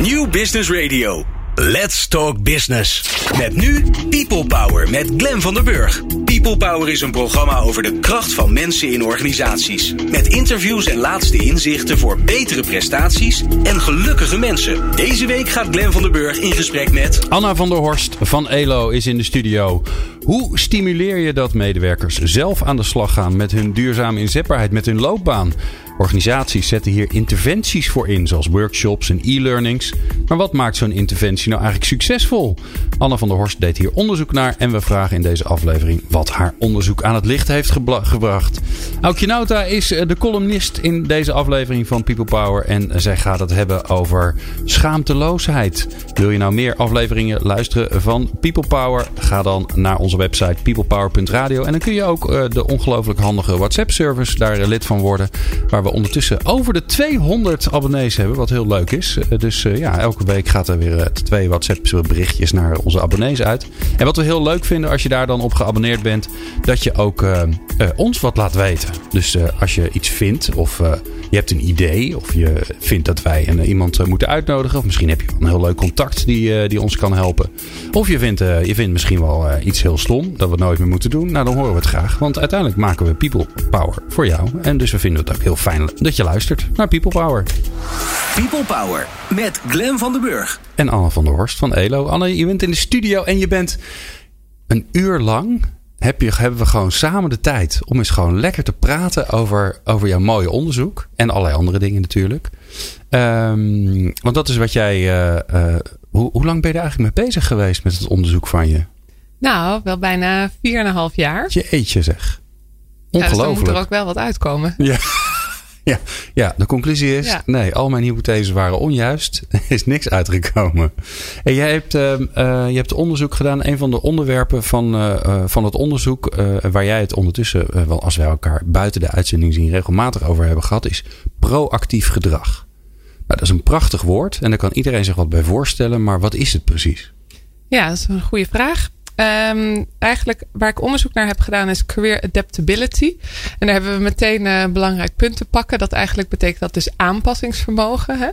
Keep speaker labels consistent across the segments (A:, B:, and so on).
A: New Business Radio. Let's Talk Business. Met nu People Power met Glen van der Burg. People Power is een programma over de kracht van mensen in organisaties. Met interviews en laatste inzichten voor betere prestaties en gelukkige mensen. Deze week gaat Glen van der Burg in gesprek met...
B: Anna van der Horst van ELO is in de studio. Hoe stimuleer je dat medewerkers zelf aan de slag gaan met hun duurzame inzetbaarheid, met hun loopbaan? Organisaties zetten hier interventies voor in, zoals workshops en e-learnings. Maar wat maakt zo'n interventie nou eigenlijk succesvol? Anna van der Horst deed hier onderzoek naar en we vragen in deze aflevering wat haar onderzoek aan het licht heeft gebracht. Aukje Nauta is eh, de columnist in deze aflevering van People Power en zij gaat het hebben over schaamteloosheid. Wil je nou meer afleveringen luisteren van People Power? Ga dan naar onze website peoplepower.radio en dan kun je ook eh, de ongelooflijk handige WhatsApp service daar eh, lid van worden, waar we ondertussen over de 200 abonnees hebben, wat heel leuk is. Eh, dus eh, ja, elke week gaat er weer eh, twee WhatsApp berichtjes naar onze abonnees uit. En wat we heel leuk vinden als je daar dan op geabonneerd bent, dat je ook ons wat laat weten. Dus als je iets vindt of je hebt een idee of je vindt dat wij een, iemand moeten uitnodigen, of misschien heb je een heel leuk contact die, die ons kan helpen. Of je vindt, je vindt misschien wel iets heel stom dat we nooit meer moeten doen. Nou, dan horen we het graag. Want uiteindelijk maken we people power voor jou. En dus we vinden het ook heel fijn dat je luistert naar People Power.
A: People Power met Glen van den Burg.
B: En Anne van der Horst van ELO. Anne, je bent in de studio en je bent een uur lang... Heb je, hebben we gewoon samen de tijd om eens gewoon lekker te praten over, over jouw mooie onderzoek. En allerlei andere dingen natuurlijk. Um, want dat is wat jij. Uh, uh, hoe, hoe lang ben je er eigenlijk mee bezig geweest met het onderzoek van je?
C: Nou, wel bijna 4,5 jaar.
B: Je eetje zeg. Ongelooflijk. Ja, dus
C: moet er ook wel wat uitkomen.
B: Ja. Ja, ja, de conclusie is: nee, al mijn hypotheses waren onjuist. Er is niks uitgekomen. En jij hebt, uh, je hebt onderzoek gedaan. Een van de onderwerpen van, uh, van het onderzoek, waar jij het ondertussen, wel als wij elkaar buiten de uitzending zien, regelmatig over hebben gehad, is proactief gedrag. Nou, dat is een prachtig woord en daar kan iedereen zich wat bij voorstellen, maar wat is het precies?
C: Ja, dat is een goede vraag. Um, eigenlijk waar ik onderzoek naar heb gedaan is career adaptability. En daar hebben we meteen een belangrijk punt te pakken. Dat eigenlijk betekent dat dus aanpassingsvermogen. Hè?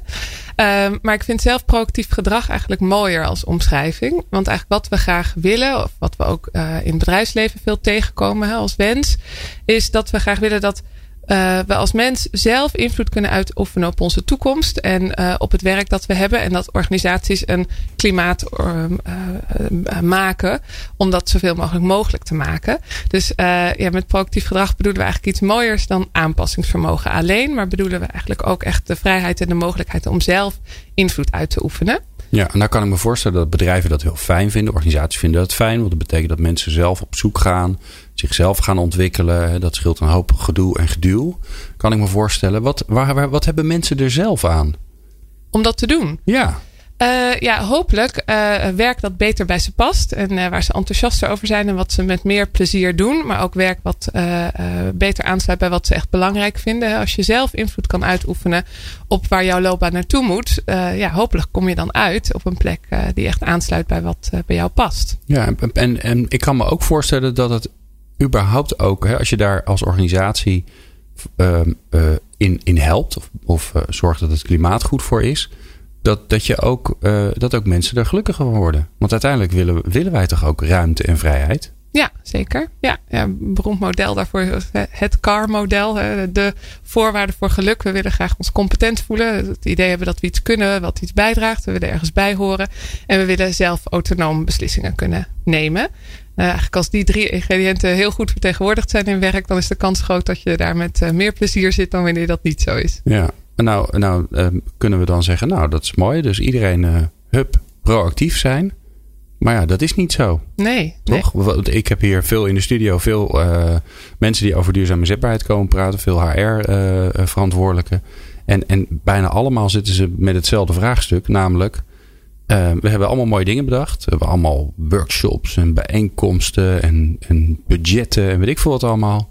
C: Um, maar ik vind zelf proactief gedrag eigenlijk mooier als omschrijving. Want eigenlijk wat we graag willen, of wat we ook uh, in het bedrijfsleven veel tegenkomen hè, als wens, is dat we graag willen dat uh, we als mens zelf invloed kunnen uitoefenen op onze toekomst en uh, op het werk dat we hebben. En dat organisaties een klimaat uh, maken om dat zoveel mogelijk mogelijk te maken. Dus ja, met proactief gedrag bedoelen we eigenlijk iets mooiers dan aanpassingsvermogen alleen. Maar bedoelen we eigenlijk ook echt de vrijheid en de mogelijkheid om zelf invloed uit te oefenen.
B: Ja, en daar kan ik me voorstellen dat bedrijven dat heel fijn vinden. Organisaties vinden dat fijn, want dat betekent dat mensen zelf op zoek gaan, zichzelf gaan ontwikkelen. Dat scheelt een hoop gedoe en geduw, kan ik me voorstellen. Wat, waar, wat hebben mensen er zelf aan?
C: Om dat te doen?
B: Ja.
C: Uh, ja, hopelijk uh, werk dat beter bij ze past. En uh, waar ze enthousiaster over zijn en wat ze met meer plezier doen. Maar ook werk wat beter aansluit bij wat ze echt belangrijk vinden. Als je zelf invloed kan uitoefenen op waar jouw loopbaan naartoe moet. ja, hopelijk kom je dan uit op een plek die echt aansluit bij wat bij jou past.
B: Ja, en, en, en, ik kan me ook voorstellen dat het überhaupt ook, hè, als je daar als organisatie ehm, in, in helpt. Of, of zorgt dat het klimaat goed voor is dat, dat, je ook, uh, dat ook mensen er gelukkiger van worden. Want uiteindelijk willen, willen wij toch ook ruimte en vrijheid?
C: Ja, zeker. Ja, ja een beroemd model daarvoor het CAR-model. De voorwaarden voor geluk. We willen graag ons competent voelen. Het idee hebben dat we iets kunnen, wat iets bijdraagt. We willen ergens bij horen. En we willen zelf autonoom beslissingen kunnen nemen. Uh, eigenlijk als die drie ingrediënten heel goed vertegenwoordigd zijn in werk, dan is de kans groot dat je daar met uh, meer plezier zit dan wanneer dat niet zo is.
B: Ja, nou, nou ehm, kunnen we dan zeggen, nou dat is mooi. Dus iedereen, uh, hup, proactief zijn. Maar ja, dat is niet zo.
C: Nee.
B: Toch?
C: Nee.
B: Ik heb hier veel in de studio, veel uh, mensen die over duurzame zetbaarheid komen praten. Veel HR-verantwoordelijken. Eh, en, en bijna allemaal zitten ze met hetzelfde vraagstuk. Namelijk, we hebben allemaal mooie dingen bedacht. We hebben allemaal workshops en bijeenkomsten en, en budgetten en weet ik veel wat allemaal.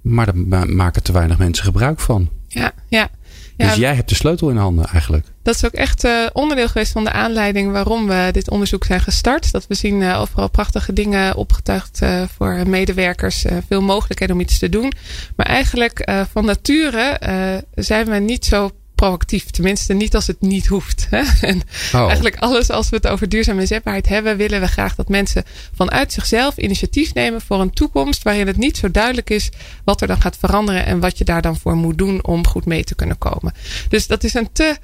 B: Maar daar maken te weinig mensen gebruik van.
C: Ja, ja.
B: Dus jij hebt de sleutel in handen eigenlijk.
C: Dat is ook echt uh, onderdeel geweest van de aanleiding waarom we dit onderzoek zijn gestart. Dat we zien uh, overal prachtige dingen opgetuigd uh, voor medewerkers. veel mogelijkheden om iets te doen. Maar eigenlijk van nature zijn we niet zo proactief. Tenminste, niet als het niet hoeft. Hè? En oh. eigenlijk alles als we het over duurzame inzetbaarheid hebben, willen we graag dat mensen vanuit zichzelf initiatief nemen voor een toekomst waarin het niet zo duidelijk is wat er dan gaat veranderen en wat je daar dan voor moet doen om goed mee te kunnen komen. Dus dat is een te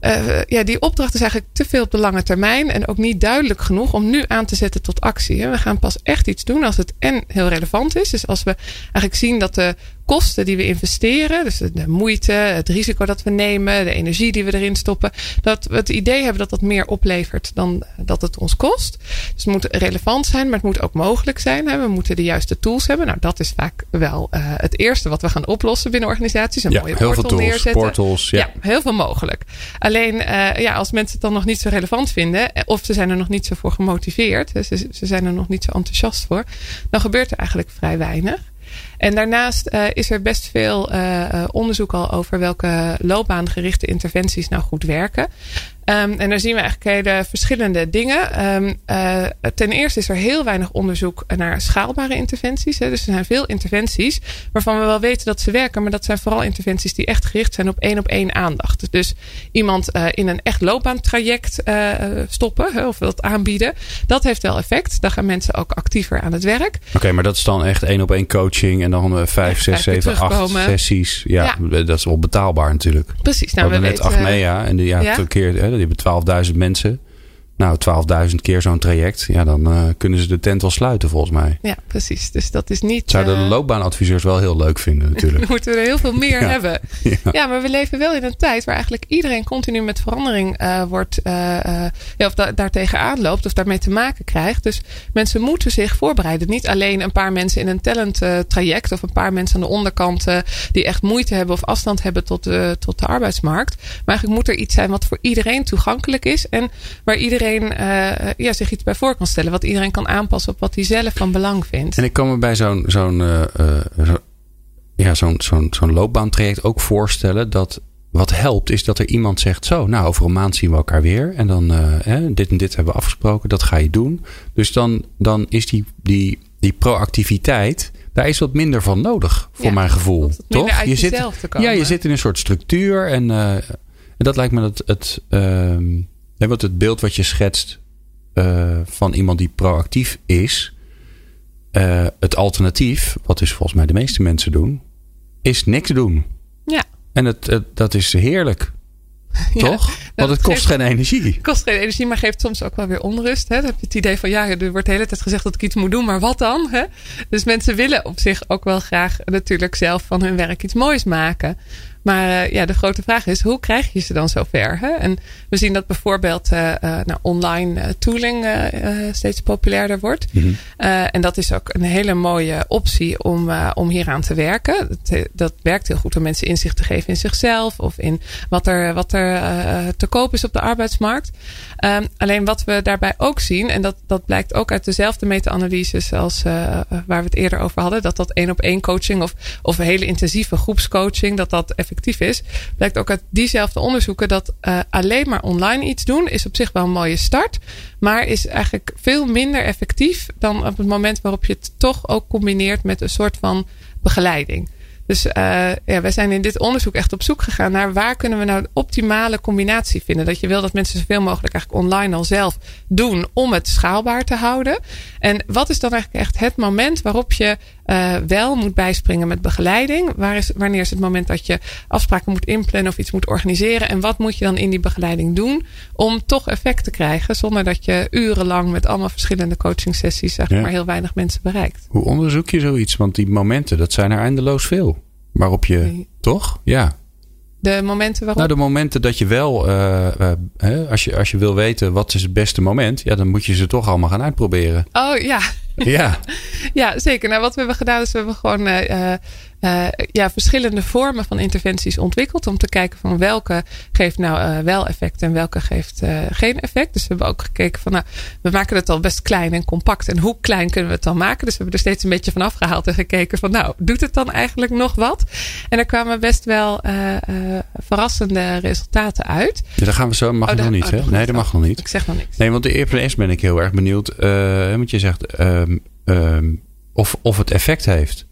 C: uh, ja, die opdracht is eigenlijk te veel op de lange termijn. En ook niet duidelijk genoeg om nu aan te zetten tot actie. We gaan pas echt iets doen als het en heel relevant is. Dus als we eigenlijk zien dat de kosten die we investeren, dus de moeite, het risico dat we nemen, de energie die we erin stoppen, dat we het idee hebben dat dat meer oplevert dan dat het ons kost. Dus het moet relevant zijn, maar het moet ook mogelijk zijn. We moeten de juiste tools hebben. Nou, dat is vaak wel uh, het eerste wat we gaan oplossen binnen organisaties. Een
B: ja,
C: mooie
B: heel
C: portal
B: veel tools,
C: neerzetten.
B: portals, ja.
C: ja. heel veel mogelijk. Alleen, uh, ja, als mensen het dan nog niet zo relevant vinden, eh, of ze zijn er nog niet zo voor gemotiveerd, ze, ze zijn er nog niet zo enthousiast voor, dan gebeurt er eigenlijk vrij weinig. En daarnaast uh, is er best veel uh, onderzoek al over welke loopbaangerichte interventies nou goed werken. Um, en daar zien we eigenlijk hele verschillende dingen. Uh, ten eerste is er heel weinig onderzoek naar schaalbare interventies. Hè. Dus er zijn veel interventies waarvan we wel weten dat ze werken. Maar dat zijn vooral interventies die echt gericht zijn op één op één aandacht. Dus iemand in een echt loopbaantraject stoppen hè, of dat aanbieden. Dat heeft wel effect. Dan gaan mensen ook actiever aan het werk.
B: Oké, maar dat is dan echt één op één coaching. En dan vijf, zes, zeven, acht sessies. Ja, ja, dat is wel betaalbaar natuurlijk.
C: Precies.
B: Nou, we, we net weten, Achmea. En die, ja, ja? keer die hebben 12.000 mensen. Nou, 12.000 keer zo'n traject. Ja, dan uh, kunnen ze de tent wel sluiten volgens mij.
C: Ja, precies. Dus dat is niet...
B: Zouden de loopbaanadviseurs wel heel leuk vinden natuurlijk.
C: moeten we er heel veel meer ja. hebben. Ja. ja. maar we leven wel in een tijd waar eigenlijk iedereen continu met verandering uh, wordt... ja, of da daartegen aanloopt of daarmee te maken krijgt. Dus mensen moeten zich voorbereiden. Niet alleen een paar mensen in een talent traject... of een paar mensen aan de onderkant die echt moeite hebben... of afstand hebben tot tot de arbeidsmarkt. Maar eigenlijk moet er iets zijn wat voor iedereen toegankelijk is... en waar iedereen uh, ja, zich iets bij voor kan stellen. Wat iedereen kan aanpassen op wat hij zelf van belang vindt.
B: En ik kan me bij zo'n zo'n uh, zo, ja, zo'n zo'n zo'n loopbaantraject ook voorstellen dat wat helpt is dat er iemand zegt: Zo, nou, over een maand zien we elkaar weer. En dan hè, dit en dit hebben we afgesproken, dat ga je doen. Dus dan, dan is die, die, die proactiviteit. Daar is wat minder van nodig, voor
C: ja,
B: mijn gevoel. Toch?
C: je
B: zit, ja, je zit in een soort structuur. En, uh, en dat lijkt me dat het. Uh, Nee, want het beeld wat je schetst uh, van iemand die proactief is, uh, het alternatief, wat dus volgens mij de meeste mensen doen, is niks doen.
C: Ja.
B: En het, het dat is heerlijk. Toch? Ja, Want het kost
C: geeft,
B: geen energie.
C: Het kost geen energie, maar geeft soms ook wel weer onrust. Hè? Dan heb je het idee van ja, er wordt de hele tijd gezegd dat ik iets moet doen, maar wat dan? Hè? Dus mensen willen op zich ook wel graag natuurlijk zelf van hun werk iets moois maken. Maar uh, ja, de grote vraag is, hoe krijg je ze dan zover? Hè? En we zien dat bijvoorbeeld uh, uh, nou, online tooling steeds populairder wordt. Mm -hmm. en dat is ook een hele mooie optie om, om hieraan te werken. Dat, dat, werkt heel goed om mensen inzicht te geven in zichzelf of in wat er, wat er te koop is op de arbeidsmarkt. Um, alleen wat we daarbij ook zien, en dat, dat blijkt ook uit dezelfde meta-analyses als waar we het eerder over hadden, dat dat één op één coaching of, of een hele intensieve groepscoaching, dat dat effectief is, blijkt ook uit diezelfde onderzoeken dat uh, alleen maar online iets doen is op zich wel een mooie start, maar is eigenlijk veel minder effectief dan op het moment waarop je het toch ook combineert met een soort van begeleiding. Dus uh, ja, wij zijn in dit onderzoek echt op zoek gegaan naar waar kunnen we nou de optimale combinatie vinden. Dat je wil dat mensen zoveel mogelijk eigenlijk online al zelf doen om het schaalbaar te houden. En wat is dan eigenlijk echt het moment waarop je uh, wel moet bijspringen met begeleiding? Waar is, wanneer is het moment dat je afspraken moet inplannen of iets moet organiseren? En wat moet je dan in die begeleiding doen om toch effect te krijgen zonder dat je urenlang met allemaal verschillende coaching sessies zeg ja. maar heel weinig mensen bereikt?
B: Hoe onderzoek je zoiets? Want die momenten, dat zijn er eindeloos veel. Waarop je, nee. toch? Ja.
C: De momenten waarop?
B: Nou, de momenten dat je wel, uh, uh, als, je, als je wil weten wat is het beste moment, ja, dan moet je ze toch allemaal gaan uitproberen.
C: Oh ja.
B: Ja.
C: ja, zeker. Nou, wat we hebben gedaan is we hebben gewoon uh, uh, ja, verschillende vormen van interventies ontwikkeld. Om te kijken van welke geeft nou uh, wel effect en welke geeft uh, geen effect. Dus we hebben ook gekeken van nou, we maken het al best klein en compact. En hoe klein kunnen we het dan maken? Dus we hebben er steeds een beetje van afgehaald en gekeken van nou, doet het dan eigenlijk nog wat? En er kwamen best wel verrassende resultaten uit.
B: Ja, daar gaan we zo, mag oh, nog niet, oh, hè? Nee, dat mag nog niet.
C: Ik zeg nog niks.
B: Nee, want de eerste ben ik heel erg benieuwd. want je zegt um, um, of, of het effect heeft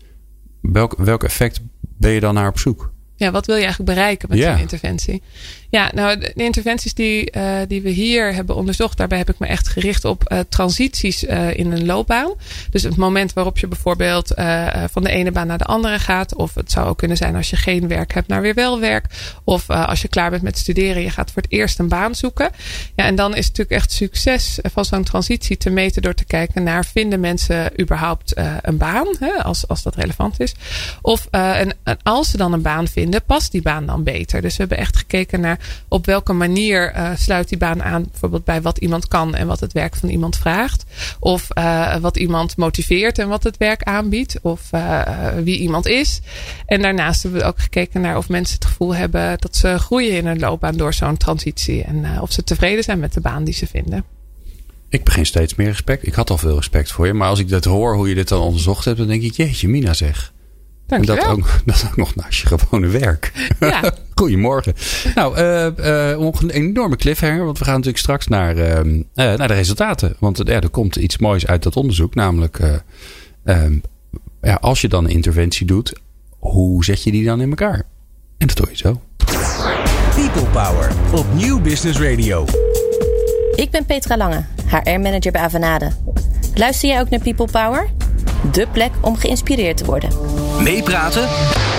B: welk, welk effect ben je dan naar op zoek?
C: Ja, wat wil je eigenlijk bereiken met zo'n interventie? Ja, nou, de, interventies die, uh, die we hier hebben onderzocht, daarbij heb ik me echt gericht op uh, transities uh, in een loopbaan. Dus het moment waarop je bijvoorbeeld van de ene baan naar de andere gaat. Of het zou ook kunnen zijn als je geen werk hebt naar weer wel werk. Of als je klaar bent met studeren, je gaat voor het eerst een baan zoeken. Ja, en dan is het natuurlijk echt succes van zo'n transitie te meten door te kijken naar vinden mensen überhaupt een baan, hè, als, als dat relevant is. Of en, en als ze dan een baan vinden, past die baan dan beter. Dus we hebben echt gekeken naar op welke manier uh, sluit die baan aan, bijvoorbeeld bij wat iemand kan en wat het werk van iemand vraagt. Of uh, wat iemand motiveert en wat het werk aanbiedt. Of uh, wie iemand is. En daarnaast hebben we ook gekeken naar of mensen het gevoel hebben dat ze groeien in hun loopbaan door zo'n transitie. En of ze tevreden zijn met de baan die ze vinden.
B: Ik begin steeds meer respect. Ik had al veel respect voor je. Maar als ik dat hoor, hoe je dit dan onderzocht hebt, dan denk ik, jeetje, Mina zeg. En dat ook, dat ook nog naast je gewone werk. Ja. Goedemorgen. Nou, uh, uh, een enorme cliffhanger. Want we gaan natuurlijk straks naar, uh, naar de resultaten. Want er komt iets moois uit dat onderzoek. Namelijk, ehm, ja, als je dan een interventie doet, hoe zet je die dan in elkaar? En dat doe je zo.
A: People Power op Nieuw Business Radio.
D: Ik ben Petra Lange, HR-manager bij Avanade. Luister jij ook naar People Power? De plek om geïnspireerd te worden.
A: Meepraten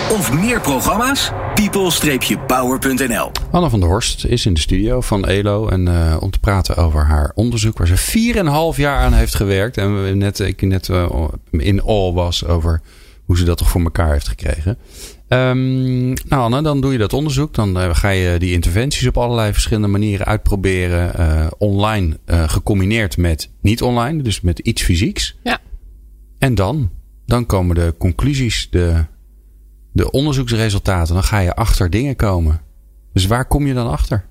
A: of meer programma's? people-power.nl
B: Anne van der Horst is in de studio van ELO. En uh, om te praten over haar onderzoek waar ze 4,5 jaar aan heeft gewerkt. En we net, ik net uh, in all was over hoe ze dat toch voor elkaar heeft gekregen. Um, nou Anne, dan doe je dat onderzoek. Dan uh, ga je die interventies op allerlei verschillende manieren uitproberen. online gecombineerd met niet online. Dus met iets fysieks.
C: Ja.
B: En dan? Dan komen de conclusies, de, de onderzoeksresultaten. Dan ga je achter dingen komen. Dus waar kom je dan achter?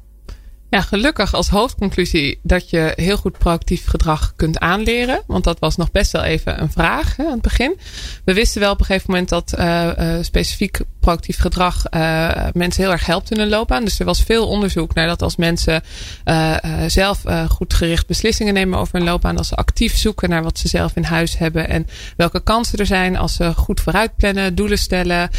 C: Ja, gelukkig als hoofdconclusie dat je heel goed proactief gedrag kunt aanleren. Want dat was nog best wel even een vraag hè, aan het begin. We wisten wel op een gegeven moment dat uh, uh, specifiek proactief gedrag uh, mensen heel erg helpt in hun loopbaan. Dus er was veel onderzoek naar dat als mensen zelf goed gericht beslissingen nemen over hun loopbaan. Als ze actief zoeken naar wat ze zelf in huis hebben. En welke kansen er zijn als ze goed vooruit plannen, doelen stellen.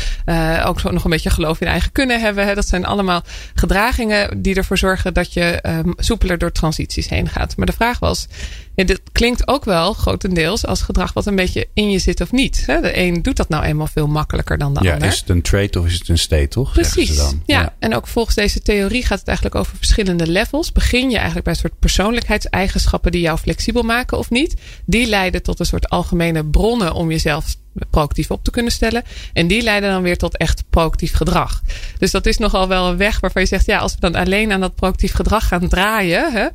C: ook nog een beetje geloof in eigen kunnen hebben. Hè. Dat zijn allemaal gedragingen die ervoor zorgen dat dat je um, soepeler door transities heen gaat. Maar de vraag was, ja, dit klinkt ook wel grotendeels als gedrag wat een beetje in je zit of niet. Hè? De een doet dat nou eenmaal veel makkelijker dan de
B: ja,
C: ander.
B: Is het een trait of is het een state, toch?
C: Precies. Dan. Ja. ja. en ook volgens deze theorie gaat het eigenlijk over verschillende levels. Begin je eigenlijk bij een soort persoonlijkheidseigenschappen die jou flexibel maken of niet. Die leiden tot een soort algemene bronnen om jezelf proactief op te kunnen stellen. En die leiden dan weer tot echt proactief gedrag. Dus dat is nogal wel een weg waarvan je zegt, ja, als we dan alleen aan dat proactief gedrag gaan draaien, hè, uh,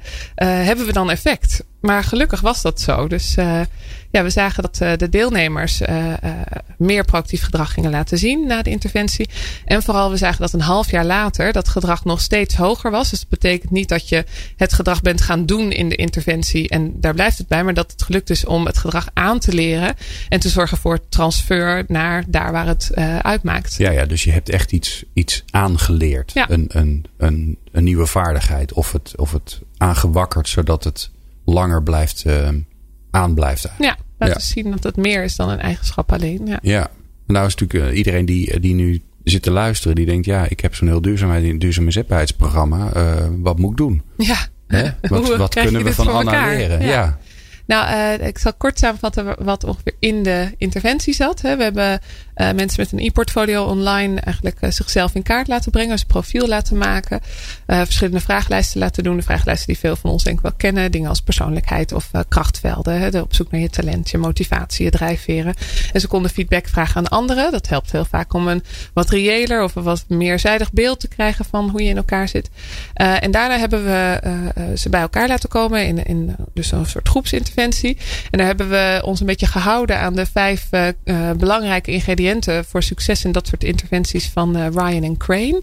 C: hebben we dan effect. Maar gelukkig was dat zo. Dus uh, ja, we zagen dat uh, de deelnemers uh, meer proactief gedrag gingen laten zien na de interventie. En vooral we zagen dat een half jaar later dat gedrag nog steeds hoger was. Dus dat betekent niet dat je het gedrag bent gaan doen in de interventie en daar blijft het bij. Maar dat het gelukt is om het gedrag aan te leren en te zorgen voor transfer naar daar waar het uitmaakt.
B: Ja, ja, dus je hebt echt iets, iets aangeleerd. Ja. Een, een, een, een nieuwe vaardigheid of het, of het aangewakkerd zodat het langer blijft, uh, aan blijft.
C: Ja, laten zien dat het meer is dan een eigenschap alleen. Ja,
B: ja. nou is natuurlijk uh, iedereen die, die nu zit te luisteren, die denkt, ja, ik heb zo'n heel duurzaamheid, duurzame zetbaarheidsprogramma. Uh, wat moet ik doen?
C: Ja.
B: Hè? Wat, wat kunnen we van Anna leren?
C: ja. ja. Nou, uh, ik zal kort samenvatten wat ongeveer in de interventie zat. We hebben uh, mensen met een e-portfolio online eigenlijk uh, zichzelf in kaart laten brengen. Dus profiel laten maken. verschillende vragenlijsten laten doen. De vragenlijsten die veel van ons denk ik wel kennen. Dingen als persoonlijkheid of krachtvelden. Hè, de op zoek naar je talent, je motivatie, je drijfveren. En ze konden feedback vragen aan anderen. Dat helpt heel vaak om een wat reëler of een wat meerzijdig beeld te krijgen van hoe je in elkaar zit. en daarna hebben we ze bij elkaar laten komen in, in dus een soort groepsinterventie interventie. En daar hebben we ons een beetje gehouden aan de vijf belangrijke ingrediënten voor succes in dat soort interventies van uh, Ryan en Crane.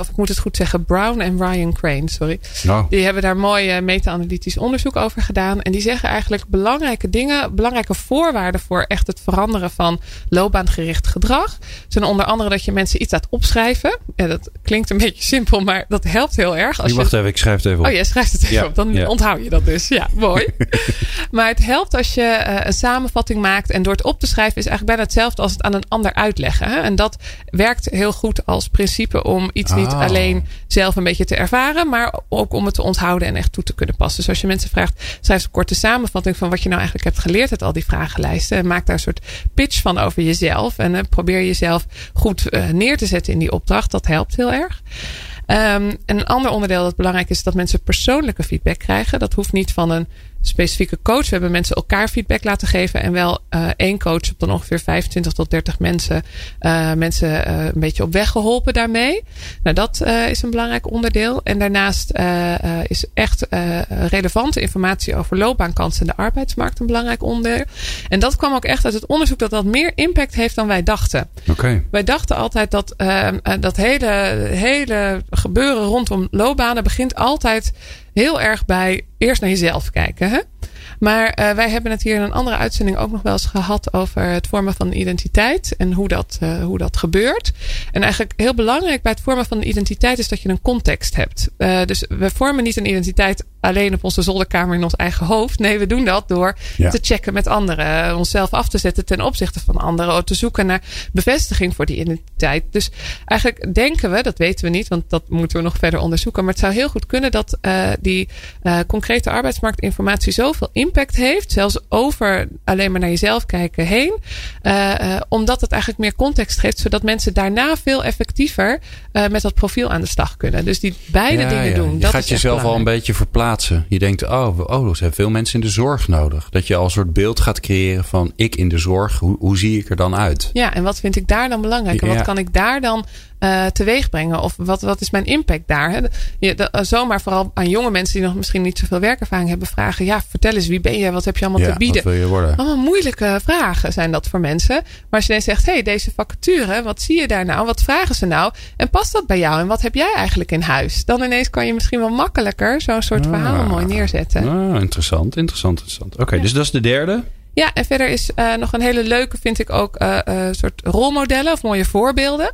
C: of ik moet het goed zeggen, Brown en Ryan Crane, sorry.
B: Nou.
C: Die hebben daar mooi meta-analytisch onderzoek over gedaan. En die zeggen eigenlijk belangrijke dingen, belangrijke voorwaarden voor echt het veranderen van loopbaangericht gedrag. Zijn onder andere dat je mensen iets laat opschrijven. Ja, dat klinkt een beetje simpel, maar dat helpt heel erg.
B: Als je wacht even, ik schrijf het even op.
C: Oh, jij schrijft het even ja. op. Dan ja. onthoud je dat dus. Ja, mooi. maar het helpt als je een samenvatting maakt. En door het op te schrijven is eigenlijk bijna hetzelfde als het aan een ander uitleggen. Hè? En dat werkt heel goed als principe om iets niet
B: Ah.
C: alleen zelf een beetje te ervaren, maar ook om het te onthouden en echt toe te kunnen passen. Dus als je mensen vraagt, schrijf een korte samenvatting van wat je nou eigenlijk hebt geleerd uit al die vragenlijsten. En maak daar een soort pitch van over jezelf. En eh, probeer jezelf goed eh, neer te zetten in die opdracht. Dat helpt heel erg. Ehm, en een ander onderdeel dat belangrijk is, is dat mensen persoonlijke feedback krijgen. Dat hoeft niet van een specifieke coach. We hebben mensen elkaar feedback laten geven. En wel eh, één coach op dan ongeveer 25 tot 30 mensen. eh, mensen eh, een beetje op weg geholpen daarmee. Nou, dat is een belangrijk onderdeel. En daarnaast is echt relevante informatie over loopbaankansen en de arbeidsmarkt een belangrijk onderdeel. En dat kwam ook echt uit het onderzoek dat dat meer impact heeft dan wij dachten.
B: Oké.
C: Wij dachten altijd dat dat hele, hele gebeuren rondom loopbanen begint altijd heel erg bij eerst naar jezelf kijken. Hè? Maar eh, wij hebben het hier in een andere uitzending ook nog wel eens gehad over het vormen van identiteit en hoe dat, eh, hoe dat gebeurt. En eigenlijk heel belangrijk bij het vormen van identiteit is dat je een context hebt. Eh, dus we vormen niet een identiteit alleen op onze zolderkamer in ons eigen hoofd. Nee, we doen dat door
B: Ja.
C: te checken met anderen, eh, onszelf af te zetten ten opzichte van anderen, te zoeken naar bevestiging voor die identiteit. Dus eigenlijk denken we, dat weten we niet, want dat moeten we nog verder onderzoeken. Maar het zou heel goed kunnen dat eh, die eh, concrete arbeidsmarktinformatie zoveel impact heeft, zelfs over alleen maar naar jezelf kijken heen, omdat het eigenlijk meer context geeft, zodat mensen daarna veel effectiever met dat profiel aan de slag kunnen. Dus die beide
B: Ja,
C: dingen
B: ja.
C: doen.
B: Je
C: dat
B: gaat jezelf al een beetje verplaatsen. Je denkt, oh, oh, er zijn veel mensen in de zorg nodig. Dat je al een soort beeld gaat creëren van ik in de zorg. Hoe, hoe zie ik er dan uit?
C: Ja, en wat vind ik daar dan belangrijk? En
B: Ja.
C: wat kan ik daar dan eh teweeg brengen? Of wat, wat is mijn impact daar? Hè? Je, de- eh, zomaar vooral aan jonge mensen die nog misschien niet zoveel werkervaring hebben vragen. Ja, vertel eens, wie ben je? Wat heb je allemaal
B: Ja,
C: te bieden?
B: wat wil je worden?
C: Allemaal moeilijke vragen zijn dat voor mensen. Maar als je ineens zegt, hey, deze vacature, wat zie je daar nou? Wat vragen ze nou? En past dat bij jou? En wat heb jij eigenlijk in huis? Dan ineens kan je misschien wel makkelijker zo'n soort
B: Ah.
C: verhaal mooi neerzetten.
B: Ah, interessant, interessant, interessant. Oké, dus dat is de derde.
C: Ja, en verder is eh, nog een hele leuke, vind ik ook, eh, soort rolmodellen of mooie voorbeelden.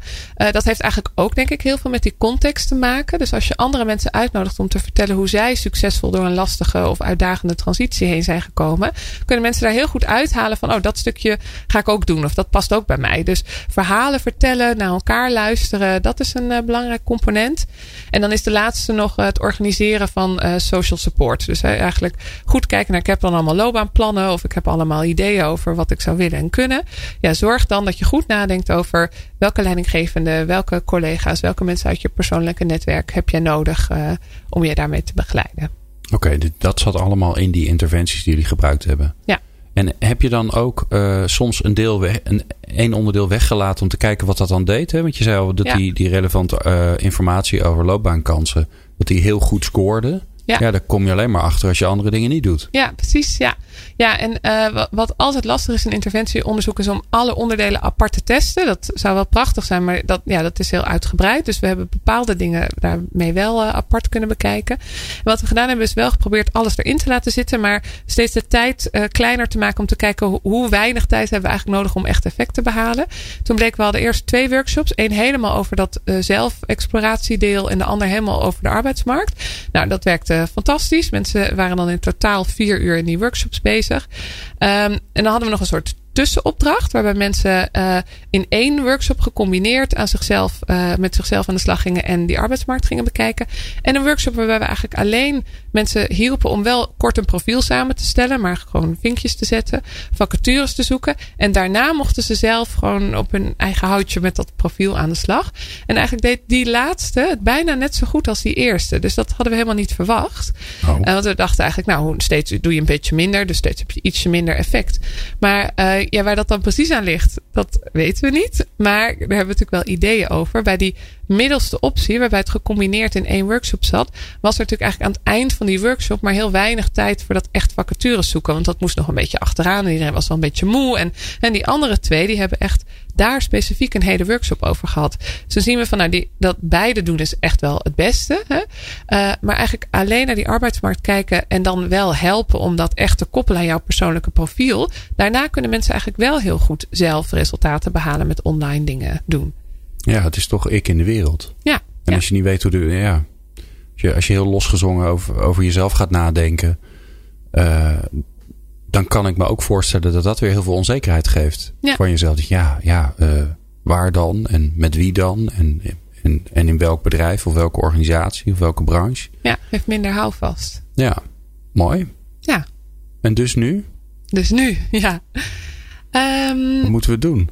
C: Dat heeft eigenlijk ook, denk ik, heel veel met die context te maken. Dus als je andere mensen uitnodigt om te vertellen hoe zij succesvol door een lastige of uitdagende transitie heen zijn gekomen, kunnen mensen daar heel goed uithalen van, oh, dat stukje ga ik ook doen of dat past ook bij mij. Dus verhalen vertellen, naar elkaar luisteren, dat is een belangrijk component. En dan is de laatste nog het organiseren van social support. Dus eigenlijk goed kijken naar, ik heb dan allemaal loopbaanplannen of ik heb allemaal ideeën over wat ik zou willen en kunnen. Ja, zorg dan dat je goed nadenkt over welke leidinggevende, welke collega's, welke mensen uit je persoonlijke netwerk heb jij nodig eh, om je daarmee te begeleiden.
B: Oké, dat zat allemaal in die interventies die jullie gebruikt hebben.
C: Ja.
B: En heb je dan ook eh, soms een, deel weg, een, een onderdeel weggelaten om te kijken wat dat dan deed? Hè? Want je zei al dat
C: Ja.
B: die, die relevante eh, informatie over loopbaankansen, dat die heel goed scoorde.
C: Ja.
B: ja, daar kom je alleen maar achter als je andere dingen niet doet.
C: Ja, precies. Ja, ja en eh, wat, altijd lastig is in interventieonderzoek is om alle onderdelen apart te testen. Dat zou wel prachtig zijn, maar dat, ja, dat is heel uitgebreid. Dus we hebben bepaalde dingen daarmee wel eh, apart kunnen bekijken. En wat we gedaan hebben is wel geprobeerd alles erin te laten zitten, maar steeds de tijd eh, kleiner te maken om te kijken hoe, weinig tijd hebben we eigenlijk nodig om echt effect te behalen. Toen bleek we hadden eerst twee workshops. één helemaal over dat zelfexploratiedeel en de ander helemaal over de arbeidsmarkt. Nou, dat werkte fantastisch. Mensen waren dan in totaal vier uur in die workshops bezig. Ehm, en dan hadden we nog een soort tussenopdracht. Waarbij mensen eh, in één workshop gecombineerd aan zichzelf, eh, met zichzelf aan de slag gingen en die arbeidsmarkt gingen bekijken. En een workshop waarbij we eigenlijk alleen mensen hielpen om wel kort een profiel samen te stellen. Maar gewoon vinkjes te zetten. Vacatures te zoeken. En daarna mochten ze zelf gewoon op hun eigen houtje met dat profiel aan de slag. En eigenlijk deed die laatste het bijna net zo goed als die eerste. Dus dat hadden we helemaal niet verwacht.
B: Oh.
C: Eh, want we dachten eigenlijk, nou, steeds doe je een beetje minder. Dus steeds heb je ietsje minder effect. Maar ja, waar dat dan precies aan ligt, dat weten we niet. Maar daar hebben we natuurlijk wel ideeën over. Bij die middelste optie, waarbij het gecombineerd in één workshop zat, was er natuurlijk eigenlijk aan het eind van die workshop maar heel weinig tijd voor dat echt vacatures zoeken. Want dat moest nog een beetje achteraan. En iedereen was wel een beetje moe. En, en die andere twee, die hebben echt daar specifiek een hele workshop over gehad. Dus dan zien we van nou, die, dat beide doen is echt wel het beste. Hè? Uh, maar eigenlijk alleen naar die arbeidsmarkt kijken en dan wel helpen om dat echt te koppelen aan jouw persoonlijke profiel. Daarna kunnen mensen eigenlijk wel heel goed zelf resultaten behalen met online dingen doen.
B: Ja, het is toch ik in de wereld.
C: Ja.
B: En als je niet weet hoe de. Ja, als, je, als je heel losgezongen over, over jezelf gaat nadenken. Uh, dan kan ik me ook voorstellen dat dat weer heel veel onzekerheid geeft van jezelf. Ja, ja eh, waar dan en met wie dan en, en, en in welk bedrijf of welke organisatie of welke branche.
C: Ja, heeft minder houvast.
B: Ja, mooi.
C: Ja,
B: En dus nu,
C: dus nu, ja. Ehm,
B: wat moeten we doen?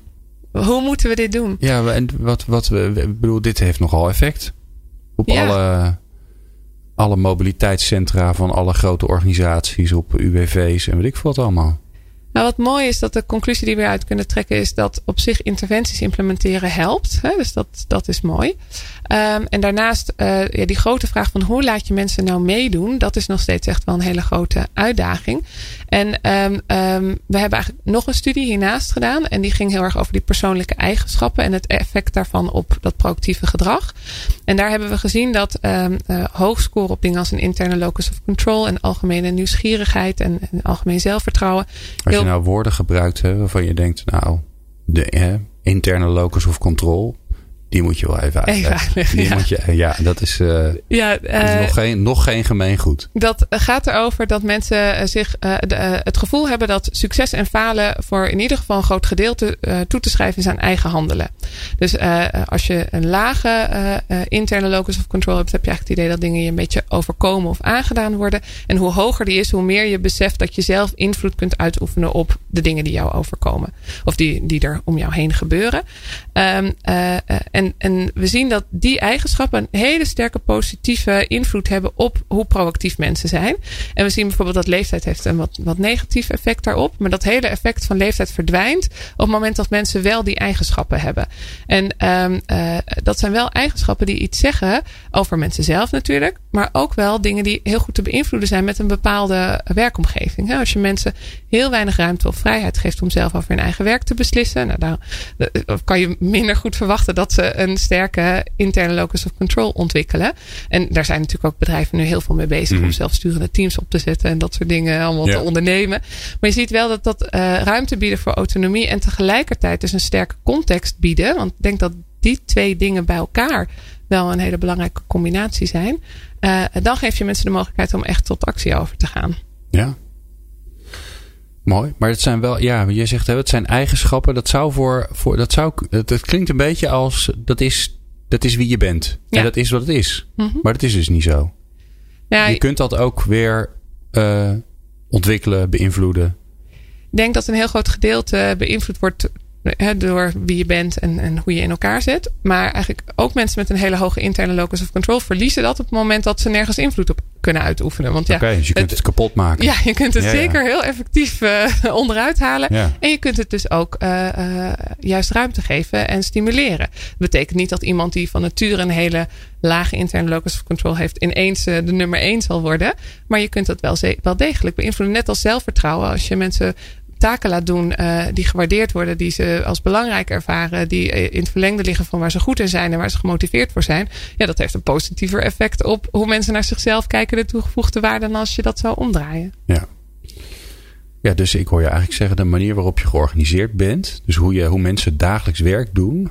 C: Hoe moeten we dit doen?
B: Ja, en wat, wat we, ik bedoel, dit heeft nogal effect op
C: Ja.
B: alle, alle mobiliteitscentra van alle grote organisaties, op UWV's en weet ik veel wat allemaal.
C: Nou, wat mooi is dat de conclusie die we uit kunnen trekken is dat op zich interventies implementeren helpt. Hè? Dus dat, dat is mooi. Ehm, en daarnaast eh, ja, die grote vraag van hoe laat je mensen nou meedoen, dat is nog steeds echt wel een hele grote uitdaging. En ehm, ehm, we hebben eigenlijk nog een studie hiernaast gedaan en die ging heel erg over die persoonlijke eigenschappen en het effect daarvan op dat proactieve gedrag. En daar hebben we gezien dat hoog scoren op dingen als een interne locus of control en algemene nieuwsgierigheid en, en algemeen zelfvertrouwen.
B: Als
C: heel-
B: je nou woorden gebruikt hè, waarvan je denkt, nou, de hè, interne locus of control, die moet je wel even uitleggen.
C: Even uitleggen,
B: die
C: ja.
B: moet je, ja, dat is, eh,
C: Ja,
B: dat is
C: eh,
B: nog, geen, nog geen gemeengoed.
C: Dat gaat erover dat mensen eh, zich de, het gevoel hebben dat succes en falen voor in ieder geval een groot gedeelte toe te schrijven is aan eigen handelen. Dus als je een lage interne locus of control hebt, heb je eigenlijk het idee dat dingen je een beetje overkomen of aangedaan worden. En hoe hoger die is, hoe meer je beseft dat je zelf invloed kunt uitoefenen op de dingen die jou overkomen. Of die, die er om jou heen gebeuren. Ehm, eh, eh, en, en we zien dat die eigenschappen een hele sterke positieve invloed hebben op hoe proactief mensen zijn. En we zien bijvoorbeeld dat leeftijd heeft een wat, wat negatief effect daarop. Maar dat hele effect van leeftijd verdwijnt op het moment dat mensen wel die eigenschappen hebben. En ehm, eh, dat zijn wel eigenschappen die iets zeggen over mensen zelf natuurlijk. Maar ook wel dingen die heel goed te beïnvloeden zijn met een bepaalde werkomgeving. Als je mensen heel weinig ruimte of vrijheid geeft om zelf over hun eigen werk te beslissen. Nou, dan eh, kan je minder goed verwachten dat ze een sterke interne locus of control ontwikkelen. En daar zijn natuurlijk ook bedrijven nu heel veel mee bezig om zelfsturende teams op te zetten en dat soort dingen allemaal
B: Ja.
C: te ondernemen. Maar je ziet wel dat dat eh, ruimte bieden voor autonomie en tegelijkertijd dus een sterke context bieden. Want ik denk dat die twee dingen bij elkaar wel een hele belangrijke combinatie zijn. Eh, dan geef je mensen de mogelijkheid om echt tot actie over te gaan.
B: Ja. Mooi. Maar het zijn wel, ja, je zegt hè, het zijn eigenschappen. Dat zou voor, voor dat zou, het, het klinkt een beetje als, dat is, dat is wie je bent.
C: Ja.
B: En dat is wat het is.
C: Mhm.
B: Maar dat is dus niet zo.
C: Ja,
B: Je kunt dat ook weer eh, ontwikkelen, beïnvloeden.
C: Ik denk dat een heel groot gedeelte beïnvloed wordt hè, door wie je bent en, en hoe je in elkaar zit. Maar eigenlijk ook mensen met een hele hoge interne locus of control verliezen dat op het moment dat ze nergens invloed op kunnen uitoefenen. Want ja,
B: dus je kunt het, kapot maken.
C: ja je kunt het
B: Ja, ja.
C: zeker heel effectief eh, onderuit halen.
B: Ja.
C: En je kunt het dus ook eh, eh, juist ruimte geven en stimuleren. Dat betekent niet dat iemand die van nature een hele lage interne locus of control heeft, ineens eh, de nummer één zal worden. Maar je kunt dat wel, wel degelijk beïnvloeden. Net als zelfvertrouwen. Als je mensen taken laat doen eh, die gewaardeerd worden, die ze als belangrijk ervaren, die eh, in het verlengde liggen van waar ze goed in zijn en waar ze gemotiveerd voor zijn. Ja, dat heeft een positiever effect op hoe mensen naar zichzelf kijken, de toegevoegde waarde, dan als je dat zou omdraaien.
B: Ja. Ja, dus ik hoor je eigenlijk zeggen, de manier waarop je georganiseerd bent, dus hoe, je, hoe mensen dagelijks werk doen,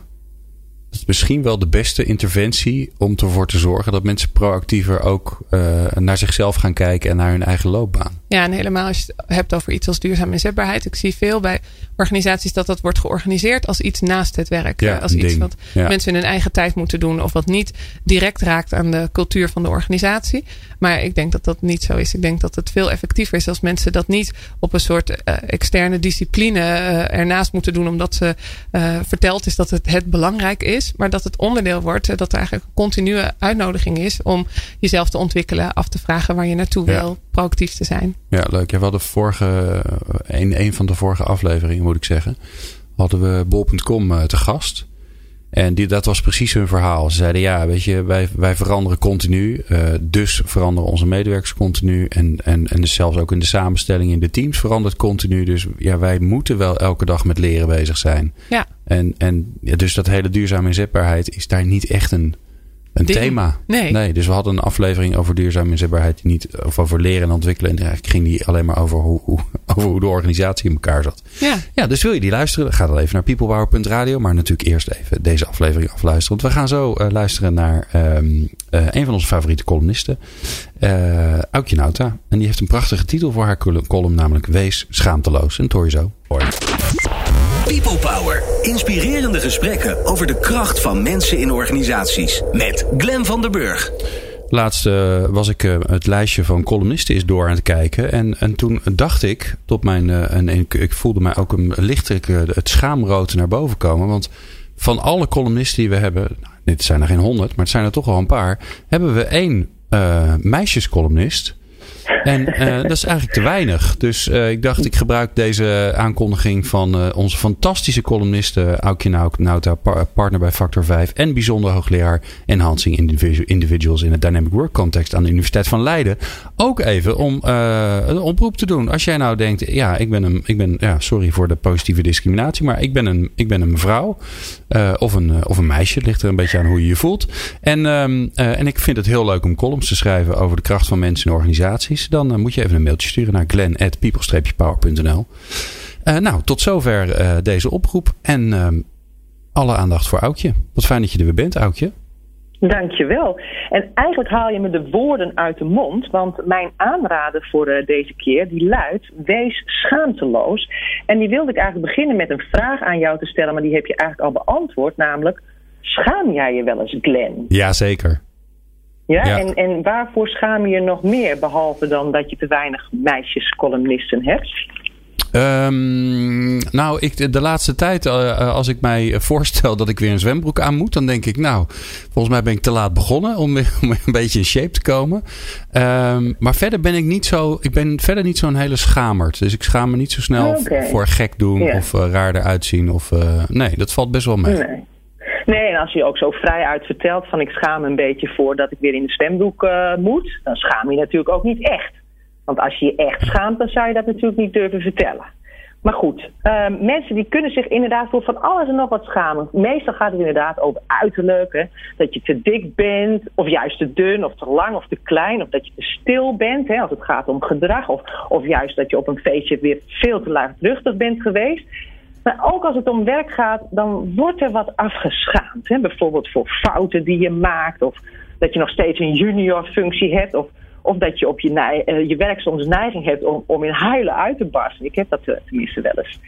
B: is misschien wel de beste interventie om ervoor te zorgen dat mensen proactiever ook eh, naar zichzelf gaan kijken en naar hun eigen loopbaan.
C: Ja, en helemaal als je het hebt over iets als duurzaam inzetbaarheid. Ik zie veel bij organisaties dat dat wordt georganiseerd als iets naast het werk.
B: Ja,
C: als iets
B: ding.
C: wat
B: Ja.
C: mensen in hun eigen tijd moeten doen. Of wat niet direct raakt aan de cultuur van de organisatie. Maar ik denk dat dat niet zo is. Ik denk dat het veel effectiever is als mensen dat niet op een soort eh, externe discipline eh, ernaast moeten doen. Omdat ze eh, verteld is dat het, het belangrijk is. Maar dat het onderdeel wordt. dat er eigenlijk een continue uitnodiging is om jezelf te ontwikkelen. Af te vragen waar je naartoe
B: Ja.
C: wil. Proactief te zijn.
B: Ja, leuk. Ja, we hadden vorige, in een van de vorige afleveringen, moet ik zeggen, hadden we bol.com eh, te gast. En die, dat was precies hun verhaal. Ze zeiden, ja, weet je, wij, wij veranderen continu. eh, dus veranderen onze medewerkers continu. En, en, en dus zelfs ook in de samenstelling in de teams verandert continu. Dus ja, wij moeten wel elke dag met leren bezig zijn.
C: Ja.
B: En, en ja, dus dat hele duurzame inzetbaarheid is daar niet echt een een
C: ding.
B: thema.
C: Nee.
B: Dus we hadden een aflevering over duurzame inzetbaarheid. Die niet, of over leren en ontwikkelen. En eigenlijk ging die alleen maar over hoe, hoe, over hoe de organisatie in elkaar zat.
C: Ja.
B: Ja, dus wil je die luisteren? Ga dan even naar peoplepower.radio. Maar natuurlijk eerst even deze aflevering afluisteren. Want we gaan zo eh, luisteren naar ehm, eh, een van onze favoriete columnisten. eh Aukje Nauta. En die heeft een prachtige titel voor haar col- column. Namelijk Wees schaamteloos. En dat hoor je zo. Hoi.
A: People Power. Inspirerende gesprekken over de kracht van mensen in organisaties. Met Glen van der Burg.
B: Laatst eh, was ik eh, het lijstje van columnisten is door aan het kijken. En, en toen dacht ik, tot mijn, eh, en, ik, voelde mij ook een lichtelijk het schaamrood naar boven komen. Want van alle columnisten die we hebben, nou, dit zijn er geen honderd, maar het zijn er toch wel een paar. Hebben we één meisjescolumnist. En eh, dat is eigenlijk te weinig. Dus eh, ik dacht, ik gebruik deze aankondiging van eh, onze fantastische columniste Aukje Nau- Nauta, par- partner bij Factor 5 en bijzonder hoogleraar enhancing individu- individuals in het dynamic work context aan de Universiteit van Leiden. Ook even om eh, een oproep te doen. Als jij nou denkt, ja, ik ben een, ik ben, ja, sorry voor de positieve discriminatie, maar ik ben een, ik ben een mevrouw eh, of, een, eh, of een meisje. Het ligt er een beetje aan hoe je je voelt. En, ehm, eh, en ik vind het heel leuk om columns te schrijven over de kracht van mensen in organisaties. Dan moet je even een mailtje sturen naar glen.people-power.nl. Nou, tot zover deze oproep. En ehm, alle aandacht voor Aukje. Wat fijn dat je er weer bent, Aukje.
E: Dankjewel. En eigenlijk haal je me de woorden uit de mond, want mijn aanrader voor eh, deze keer die luidt: wees schaamteloos. En die wilde ik eigenlijk beginnen met een vraag aan jou te stellen, maar die heb je eigenlijk al beantwoord, namelijk: schaam jij je wel eens, Glenn?
B: Jazeker.
E: Ja,
B: Ja.
E: En, en waarvoor schaam je je nog meer, behalve dan dat je te weinig meisjescolumnisten hebt?
B: Ehm, nou, ik, de laatste tijd, eh, eh, als ik mij voorstel dat ik weer een zwembroek aan moet, dan denk ik, nou, volgens mij ben ik te laat begonnen om, weer- om weer een beetje in shape te komen. Ehm, maar verder ben ik niet zo, ik ben verder niet zo'n hele schamerd. Dus ik schaam me niet zo snel v- voor gek doen
E: Ja.
B: of eh, raar eruit zien. Of, nee, dat valt best wel mee.
E: Nee. Nee, en als je ook zo vrij uit vertelt van ik schaam me een beetje voor dat ik weer in de zwembroek moet, dan schaam je natuurlijk ook niet echt. Want als je je echt schaamt, dan zou je dat natuurlijk niet durven vertellen. Maar goed, eh, mensen die kunnen zich inderdaad voor van alles en nog wat schamen. Meestal gaat het inderdaad over uiterlijk. Dat je te dik bent, of juist te dun, of te lang, of te klein. Of dat je te stil bent, hè? als het gaat om gedrag. Of, of juist dat je op een feestje weer veel te luidruchtig bent geweest. Maar ook als het om werk gaat, dan wordt er wat afgeschaamd. Hè? Bijvoorbeeld voor fouten die je maakt. Of dat je nog steeds een junior functie hebt. Of, of dat je op je, eh, je werk soms neiging hebt om, om in huilen uit te barsten. Ik heb dat eh, tenminste wel eens.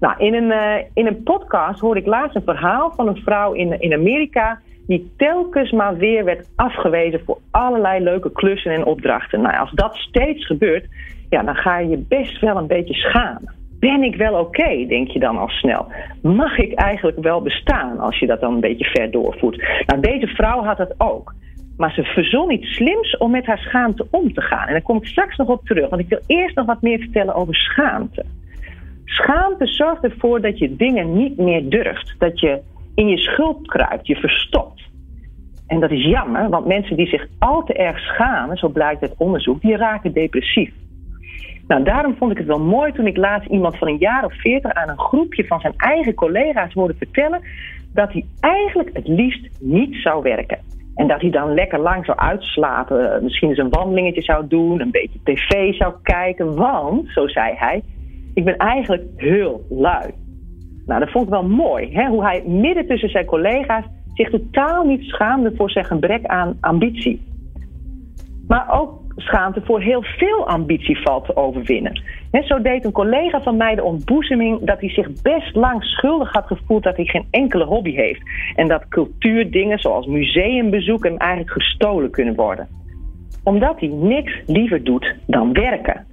E: Nou, in een, eh, in een podcast hoorde ik laatst een verhaal van een vrouw in, in Amerika. die telkens maar weer werd afgewezen voor allerlei leuke klussen en opdrachten. Nou, als dat steeds gebeurt, ja, dan ga je je best wel een beetje schamen. Ben ik wel oké, denk je dan al snel? Mag ik eigenlijk wel bestaan als je dat dan een beetje ver doorvoert? Nou, deze vrouw had dat ook. Maar ze verzon iets slims om met haar schaamte om te gaan. En daar kom ik straks nog op terug, want ik wil eerst nog wat meer vertellen over schaamte. Schaamte zorgt ervoor dat je dingen niet meer durft. Dat je in je schuld kruipt, je verstopt. En dat is jammer, want mensen die zich al te erg schamen, zo blijkt uit onderzoek, die raken depressief. Nou, daarom vond ik het wel mooi toen ik laatst iemand van een jaar of veertig aan een groepje van zijn eigen collega's hoorde vertellen dat hij eigenlijk het liefst niet zou werken. En dat hij dan lekker lang zou uitslapen, eh, misschien eens een wandelingetje zou doen, een beetje tv zou kijken, want, zo zei hij, ik ben eigenlijk heel lui. Nou, dat vond ik wel mooi, hè? hoe hij midden tussen zijn collega's zich totaal niet schaamde voor zijn gebrek aan ambitie. Maar ook schaamte voor heel veel ambitie valt te overwinnen. Hè, zo deed een collega van mij de ontboezeming dat hij zich best lang schuldig had gevoeld dat hij geen enkele hobby heeft. En dat cultuurdingen zoals museumbezoek hem eigenlijk gestolen kunnen worden. Omdat hij niks liever doet dan werken.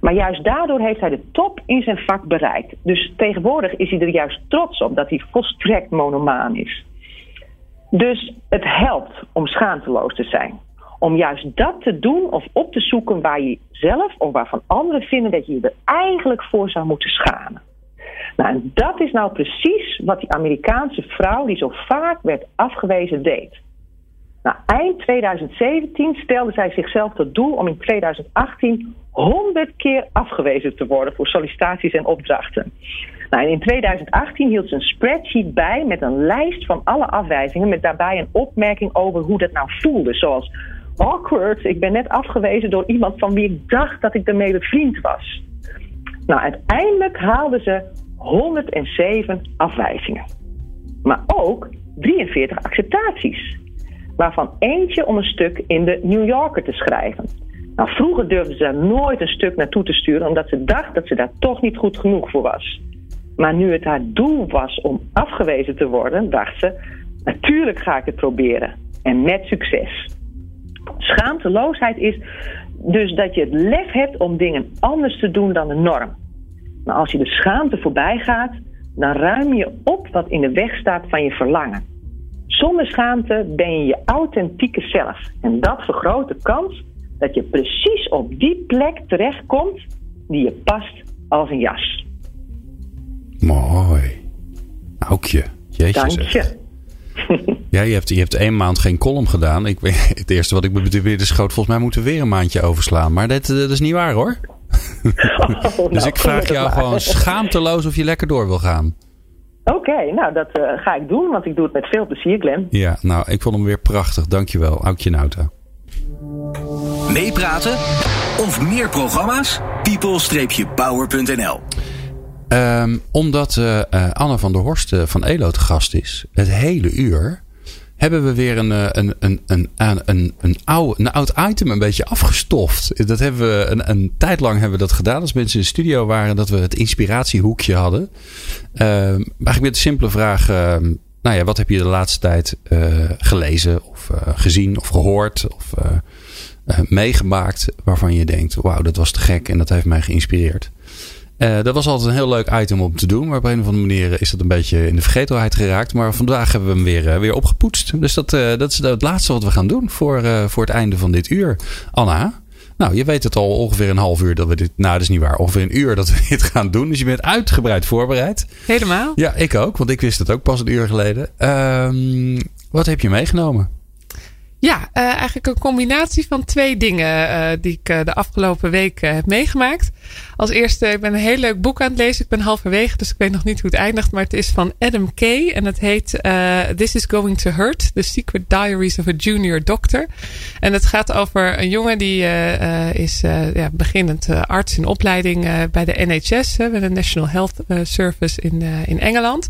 E: Maar juist daardoor heeft hij de top in zijn vak bereikt. Dus tegenwoordig is hij er juist trots op dat hij volstrekt monomaan is. Dus het helpt om schaamteloos te zijn. Om juist dat te doen of op te zoeken waar je zelf of waarvan anderen vinden dat je je er eigenlijk voor zou moeten schamen. Nou, en dat is nou precies wat die Amerikaanse vrouw die zo vaak werd afgewezen deed. Nou, eind 2017 stelde zij zichzelf tot doel om in 2018 100 keer afgewezen te worden voor sollicitaties en opdrachten. Nou, in 2018 hield ze een spreadsheet bij met een lijst van alle afwijzingen. Met daarbij een opmerking over hoe dat nou voelde. Zoals awkward, ik ben net afgewezen door iemand van wie ik dacht dat ik ermee bevriend was. Nou, uiteindelijk haalde ze 107 afwijzingen. Maar ook 43 acceptaties. Waarvan eentje om een stuk in de New Yorker te schrijven. Nou, vroeger durfde ze nooit een stuk naartoe te sturen, omdat ze dacht dat ze daar toch niet goed genoeg voor was. Maar nu het haar doel was om afgewezen te worden, dacht ze: natuurlijk ga ik het proberen. En met succes. Schaamteloosheid is dus dat je het lef hebt om dingen anders te doen dan de norm. Maar als je de schaamte voorbij gaat, dan ruim je op wat in de weg staat van je verlangen. Zonder schaamte ben je je authentieke zelf. En dat vergroot de kans dat je precies op die plek terechtkomt die je past als een jas.
B: Mooi. Aukje. Jeetje
E: Dank je.
B: Ja, je hebt, je hebt één maand geen column gedaan. Ik, het eerste wat ik me weer de schoot, volgens mij moeten we weer een maandje overslaan. Maar dat, dat is niet waar hoor.
E: Oh,
B: dus
E: nou,
B: ik vraag jou
E: maar.
B: gewoon schaamteloos of je lekker door wil gaan.
E: Oké, nou dat eh, ga ik doen, want ik doe het met veel plezier, Glenn.
B: Ja, nou, ik vond hem weer prachtig. Dankjewel, Aukje Nauta.
A: Meepraten of meer programma's? people-power.nl
B: Ehm, omdat eh, eh, Anne van der Horst eh, van Elo te gast is, het hele uur, hebben we weer een, een, een, een, een, een, oude, een oud item een beetje afgestoft. Dat hebben we een, een tijd lang hebben we dat gedaan als mensen in de studio waren, dat we het inspiratiehoekje hadden. Ehm, eigenlijk met de simpele vraag. ehm, nou ja, wat heb je de laatste tijd gelezen of gezien of gehoord of meegemaakt waarvan je denkt, wauw, dat was te gek en dat heeft mij geïnspireerd. Eh, dat was altijd een heel leuk item om te doen. Maar op een of andere manier is dat een beetje in de vergetelheid geraakt. Maar vandaag hebben we hem weer, eh, weer opgepoetst. Dus dat, eh, dat is het laatste wat we gaan doen voor, voor het einde van dit uur. Anna, nou, je weet het al ongeveer een half uur dat we dit... Nou, dat is niet waar. Ongeveer een uur dat we dit gaan doen. Dus je bent uitgebreid voorbereid.
C: Helemaal.
B: Ja, ik ook. Want ik wist het ook pas een uur geleden. Ehm, wat heb je meegenomen?
C: Ja, eh, eigenlijk een combinatie van twee dingen eh, die ik eh, de afgelopen week heb meegemaakt. Als eerste, ik ben een heel leuk boek aan het lezen. Ik ben halverwege, dus ik weet nog niet hoe het eindigt. Maar het is van Adam Kay en het heet This is Going to Hurt. The Secret Diaries of a Junior Doctor. En het gaat over een jongen die is ja, beginnend arts in opleiding bij de NHS. Bij de National Health Service in, in Engeland.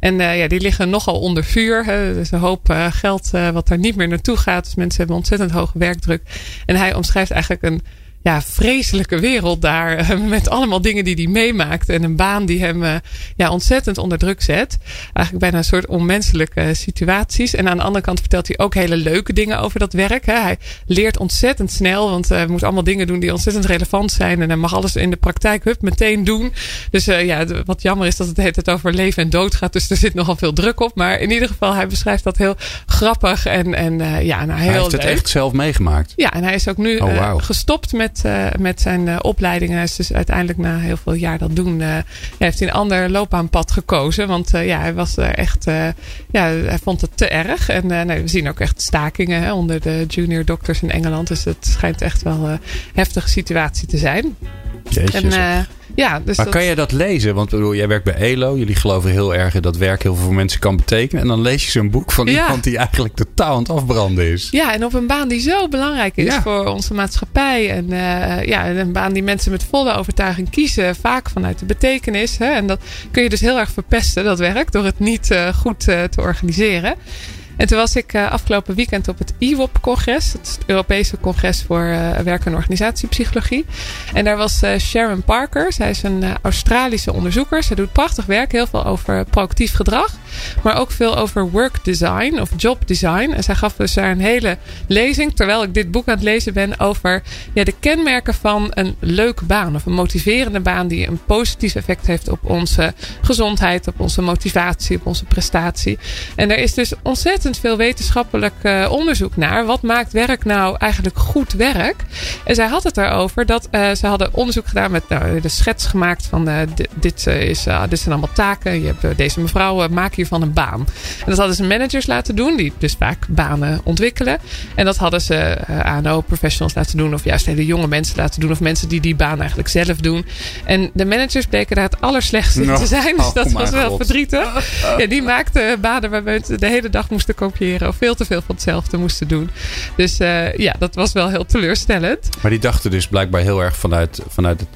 C: En eh, ja, die liggen nogal onder vuur. Hè. Een hoop eh, geld eh, wat daar niet meer naartoe gaat. Dus mensen hebben ontzettend hoge werkdruk. En hij omschrijft eigenlijk een ja, vreselijke wereld daar. eh, Met allemaal dingen die hij meemaakt. En een baan die hem eh, ja, ontzettend onder druk zet. Eigenlijk bijna een soort onmenselijke situaties. En aan de andere kant vertelt hij ook hele leuke dingen over dat werk. Hè. Hij leert ontzettend snel. Want eh, hij moet allemaal dingen doen die ontzettend relevant zijn. En hij mag alles in de praktijk hup, meteen doen. Dus ja, wat jammer is dat het tijd over leven en dood gaat. Dus er zit nogal veel druk op. Maar in ieder geval, hij beschrijft dat heel grappig. En, en ja, nou, heel
B: Hij heeft het echt zelf meegemaakt.
C: Ja, en hij is ook nu
B: Oh,
C: gestopt met, eh, met zijn eh, opleiding. Hij is dus uiteindelijk na heel veel jaar dat doen, eh, heeft hij een ander loopbaanpad gekozen. Want ja, hij was er echt, ja, hij vond het te erg. En nee, we zien ook echt stakingen hè, onder de junior doctors in Engeland. Dus het schijnt echt wel een heftige situatie te zijn.
B: Jeetje,
C: En ja, dus
B: Maar
C: dat,
B: kan jij dat lezen? Want bedoel, jij werkt bij ELO. Jullie geloven heel erg in dat werk heel veel voor mensen kan betekenen. En dan lees je zo'n boek van
C: Ja.
B: iemand die eigenlijk totaal aan het afbranden is.
C: Ja, en op een baan die zo belangrijk is
B: Ja.
C: voor onze maatschappij. En uh, ja, een baan die mensen met volle overtuiging kiezen. Vaak vanuit de betekenis. Hè? En dat kun je dus heel erg verpesten, dat werk. Door het niet uh, goed uh, te organiseren. En toen was ik uh, afgelopen weekend op het IWOP-congres. Het Europese congres voor uh, werk- en organisatiepsychologie. En daar was uh, Sharon Parker. Zij is een Australische onderzoeker. Zij doet prachtig werk. Heel veel over proactief gedrag. Maar ook veel over work design of job design. En zij gaf dus daar een hele lezing. Terwijl ik dit boek aan het lezen ben over ja, de kenmerken van een leuke baan. Of een motiverende baan die een positief effect heeft op onze gezondheid. Op onze motivatie, op onze prestatie. En er is dus ontzettend ontzettend veel wetenschappelijk uh, onderzoek naar. Wat maakt werk nou eigenlijk goed werk? En zij had het daarover dat uh, ze hadden onderzoek gedaan met nou, de schets gemaakt van dit, dit, is, dit zijn allemaal taken. Je hebt deze mevrouw, maak hiervan een baan. En dat hadden ze managers laten doen, die dus vaak banen ontwikkelen. En dat hadden ze ANO-professionals laten doen, of juist hele jonge mensen laten doen, of mensen die die baan eigenlijk zelf doen. En de managers bleken daar het allerslechtste in te zijn. Dus dat was wel verdrietig. Ja, die maakten banen waar we de hele dag moesten kopiëren. Of veel te veel van hetzelfde moesten doen. Dus uh, ja, dat was wel heel teleurstellend.
B: Maar die dachten dus blijkbaar heel erg vanuit, vanuit het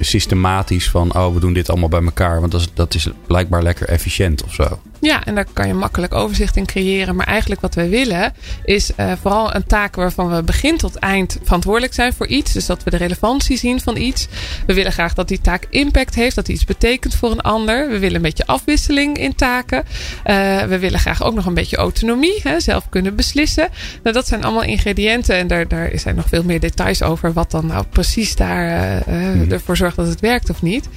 B: systematisch van... oh, we doen dit allemaal bij elkaar. Want dat is, dat is blijkbaar lekker efficiënt of zo.
C: Ja, en daar kan je makkelijk overzicht in creëren. Maar eigenlijk wat wij willen is uh, vooral een taak waarvan we begin tot eind verantwoordelijk zijn voor iets. Dus dat we de relevantie zien van iets. We willen graag dat die taak impact heeft, dat iets betekent voor een ander. We willen een beetje afwisseling in taken. Uh, we willen graag ook nog een beetje autonomie, hè, zelf kunnen beslissen. Nou, dat zijn allemaal ingrediënten en daar, daar zijn nog veel meer details over wat dan nou precies daar uh, ervoor zorgt dat het werkt of niet.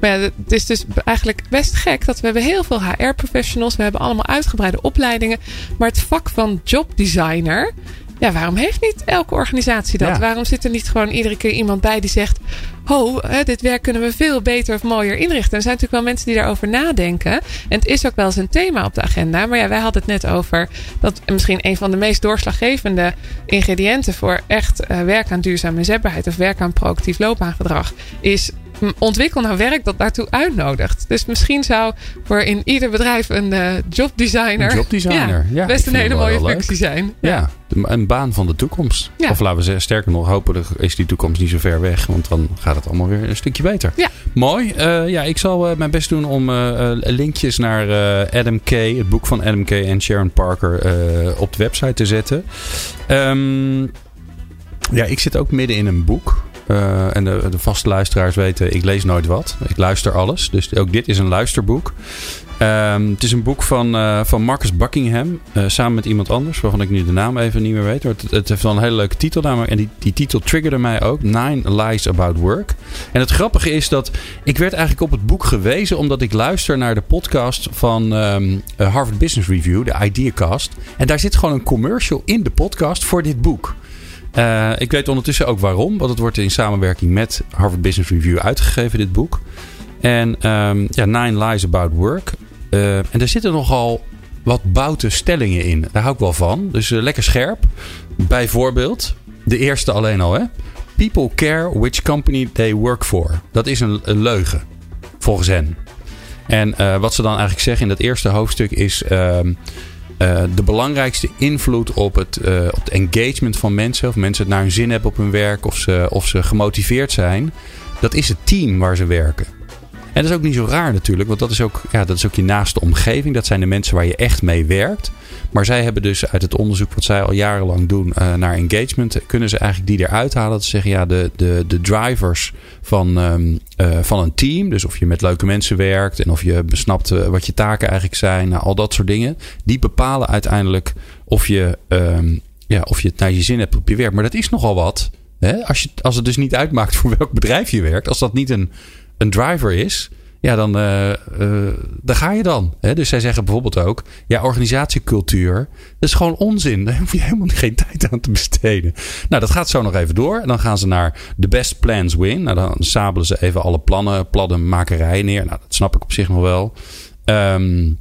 C: Maar ja, het is dus eigenlijk best gek dat we hebben heel veel HR-professionals we hebben allemaal uitgebreide opleidingen. Maar het vak van jobdesigner. Ja, waarom heeft niet elke organisatie dat? Waarom zit er niet gewoon iedere keer iemand bij die zegt: Ho, dit werk kunnen we veel beter of mooier inrichten? Er zijn natuurlijk wel mensen die daarover nadenken. En het is ook wel eens een thema op de agenda. Maar ja, wij hadden het net over dat misschien een van de meest doorslaggevende ingrediënten voor echt uh, werk aan duurzame inzetbaarheid of werk aan proactief loopbaangedrag is ontwikkel nou werk dat daartoe uitnodigt. Dus misschien zou voor in ieder bedrijf een uh, jobdesigner,
B: een jobdesigner. Ja,
C: best een hele mooie functie zijn.
B: Ja. een baan van de toekomst. Of laten we zeggen, sterker nog, hopelijk is die toekomst niet zo ver weg. Want dan gaat het allemaal weer een stukje beter.
C: Ja.
B: Mooi. Uh, ja, ik zal uh, mijn best doen om linkjes naar Adam Kay, het boek van Adam Kay en Sharon Parker, op de website te zetten. Um, ja, ik zit ook midden in een boek. Uh, en de, de, vaste luisteraars weten, ik lees nooit wat. Ik luister alles. Dus ook dit is een luisterboek. Um, het is een boek van, uh, van Marcus Buckingham. Uh, samen met iemand anders, waarvan ik nu de naam even niet meer weet. Het, het heeft wel een hele leuke titel namelijk. En die, die titel triggerde mij ook. Nine Lies About Work. En het grappige is dat ik werd eigenlijk op het boek gewezen... omdat ik luister naar de podcast van um, Harvard Business Review, de Ideacast. En daar zit gewoon een commercial in de podcast voor dit boek. Uh, ik weet ondertussen ook waarom. Want het wordt in samenwerking met Harvard Business Review uitgegeven, dit boek. En um, ja, Nine Lies About Work. Uh, en daar zitten nogal wat boute stellingen in. Daar hou ik wel van. Dus uh, lekker scherp. Bijvoorbeeld, de eerste alleen al. Hè? People care which company they work for. Dat is een, leugen, volgens hen. En wat ze dan eigenlijk zeggen in dat eerste hoofdstuk is... Um, uh, de belangrijkste invloed op het, uh, op het engagement van mensen, of mensen het naar hun zin hebben op hun werk, of ze, of ze gemotiveerd zijn, dat is het team waar ze werken. En dat is ook niet zo raar natuurlijk, want dat is ook, ja, dat is ook je naaste omgeving. Dat zijn de mensen waar je echt mee werkt. Maar zij hebben dus uit het onderzoek wat zij al jarenlang doen uh, naar engagement, kunnen ze eigenlijk die eruit halen. Dat ze zeggen, ja, de, de, de drivers van, um, uh, van een team, dus of je met leuke mensen werkt en of je besnapt uh, wat je taken eigenlijk zijn, nou, al dat soort dingen, die bepalen uiteindelijk of je, um, ja, of je het naar je zin hebt op je werk. Maar dat is nogal wat. Hè? Als, je, als het dus niet uitmaakt voor welk bedrijf je werkt, als dat niet een, een driver is, ja, dan, uh, uh, daar ga je dan. Hè? Dus zij zeggen bijvoorbeeld ook, ja, organisatiecultuur, dat is gewoon onzin. Daar hoef je helemaal geen tijd aan te besteden. Nou, dat gaat zo nog even door. En dan gaan ze naar the best plans win. Nou, dan sabelen ze even alle plannen, plannen, makerijen neer. Nou, dat snap ik op zich nog wel. Um,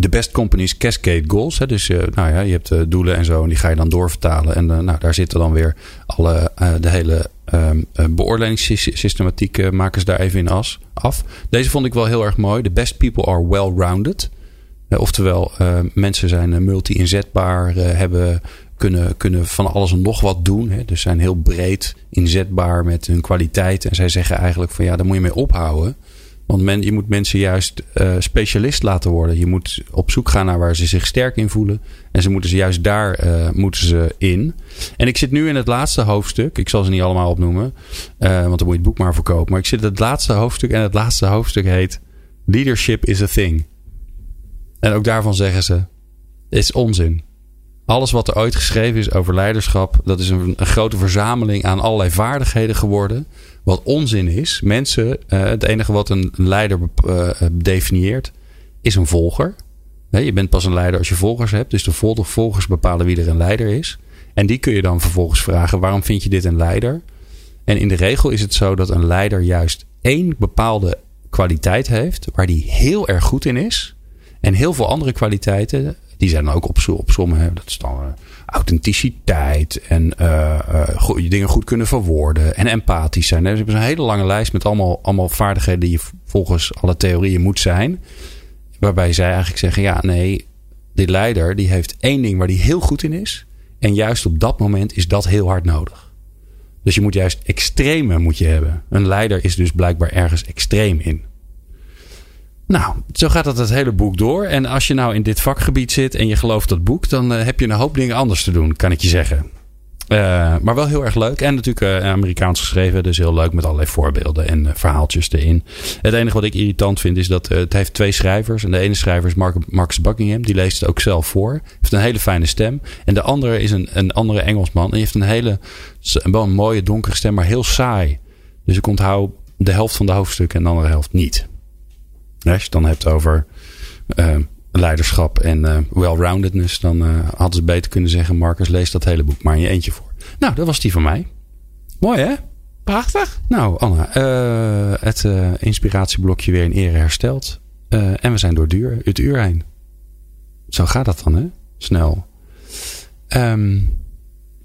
B: de best companies cascade goals. Hè? Dus uh, nou ja, je hebt uh, doelen en zo. En die ga je dan doorvertalen. En uh, nou, daar zitten dan weer alle, de hele um, beoordelingssystematiek maken ze daar even in as, af. Deze vond ik wel heel erg mooi. The best people are well-rounded. oftewel, mensen zijn multi-inzetbaar. hebben, kunnen, kunnen van alles en nog wat doen. Hè? Dus zijn heel breed inzetbaar met hun kwaliteit. En zij zeggen eigenlijk van ja, daar moet je mee ophouden. Want men, je moet mensen juist uh, specialist laten worden. Je moet op zoek gaan naar waar ze zich sterk in voelen. En ze moeten ze juist daar uh, moeten ze in. En ik zit nu in het laatste hoofdstuk. Ik zal ze niet allemaal opnoemen. Uh, want dan moet je het boek maar verkopen. Maar ik zit in het laatste hoofdstuk. En het laatste hoofdstuk heet Leadership is a thing. En ook daarvan zeggen ze: is onzin. Alles wat er ooit geschreven is over leiderschap, dat is een, een grote verzameling aan allerlei vaardigheden geworden. Wat onzin is. Mensen, uh, het enige wat een leider uh, definieert, is een volger. je bent pas een leider als je volgers hebt. Dus de volgers bepalen wie er een leider is. En die kun je dan vervolgens vragen: waarom vind je dit een leider? En in de regel is het zo dat een leider juist één bepaalde kwaliteit heeft waar die heel erg goed in is. En heel veel andere kwaliteiten, die zijn dan ook op, op sommen. Dat is dan uh, authenticiteit en uh, dingen goed kunnen verwoorden en empathisch zijn. Dus we hebben een hele lange lijst met allemaal, allemaal vaardigheden die je volgens alle theorieën moet zijn. Waarbij zij eigenlijk zeggen, ja nee, die leider die heeft één ding waar die heel goed in is. En juist op dat moment is dat heel hard nodig. Dus je moet juist extreme moet je hebben. Een leider is dus blijkbaar ergens extreem in. Nou, zo gaat dat het hele boek door. En als je nou in dit vakgebied zit en je gelooft dat boek, dan uh, heb je een hoop dingen anders te doen, kan ik je zeggen. Uh, maar wel heel erg leuk. En natuurlijk uh, Amerikaans geschreven. Dus heel leuk met allerlei voorbeelden en verhaaltjes erin. Het enige wat ik irritant vind is dat het heeft twee schrijvers. En de ene schrijver is Mark, Buckingham. Die leest het ook zelf voor. Heeft een hele fijne stem. En de andere is een, een andere Engelsman. En die heeft een hele wel een mooie donkere stem, maar heel saai. Dus ik onthoud de helft van de hoofdstukken en de andere helft niet. Als je het dan hebt over leiderschap en uh, well-roundedness, dan uh, hadden ze beter kunnen zeggen: Marcus, lees dat hele boek maar in je eentje voor. Nou, dat was die van mij. Mooi hè?
C: Prachtig.
B: Nou, Anna, het inspiratieblokje weer in ere hersteld. en we zijn door duur, het uur heen. Zo gaat dat dan, hè? Snel. Um,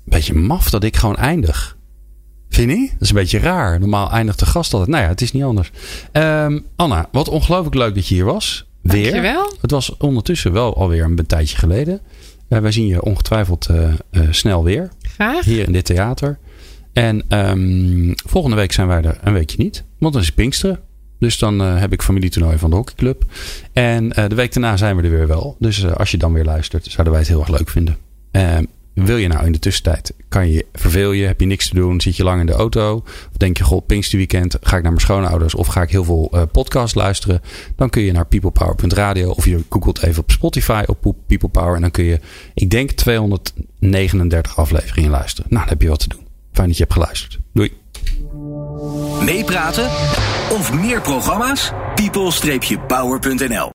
B: beetje maf dat ik gewoon eindig. Vind je? Dat is een beetje raar. Normaal eindigt de gast altijd. Nou ja, het is niet anders. Um, Anna, wat ongelooflijk leuk dat je hier was. Weer.
C: Dankjewel.
B: Het was ondertussen wel alweer een tijdje geleden. Uh, wij zien je ongetwijfeld uh, uh, snel weer.
C: Graag.
B: Hier in dit theater. En um, volgende week zijn wij er een weekje niet. Want dan is Pinksteren. Dus dan heb ik familietoernooi van de hockeyclub. En de week daarna zijn we er weer wel. Dus als je dan weer luistert, zouden wij het heel erg leuk vinden. Wil je nou in de tussentijd, kan je verveel je, heb je niks te doen, zit je lang in de auto, of denk je, goh, Pinksterweekend, ga ik naar mijn schoonouders of ga ik heel veel uh, podcasts luisteren, dan kun je naar peoplepower.radio of je googelt even op Spotify op People Power en dan kun je, ik denk 239 afleveringen luisteren. Nou, dan heb je wat te doen. Fijn dat je hebt geluisterd. Doei.
A: Meepraten of meer programma's? people-power.nl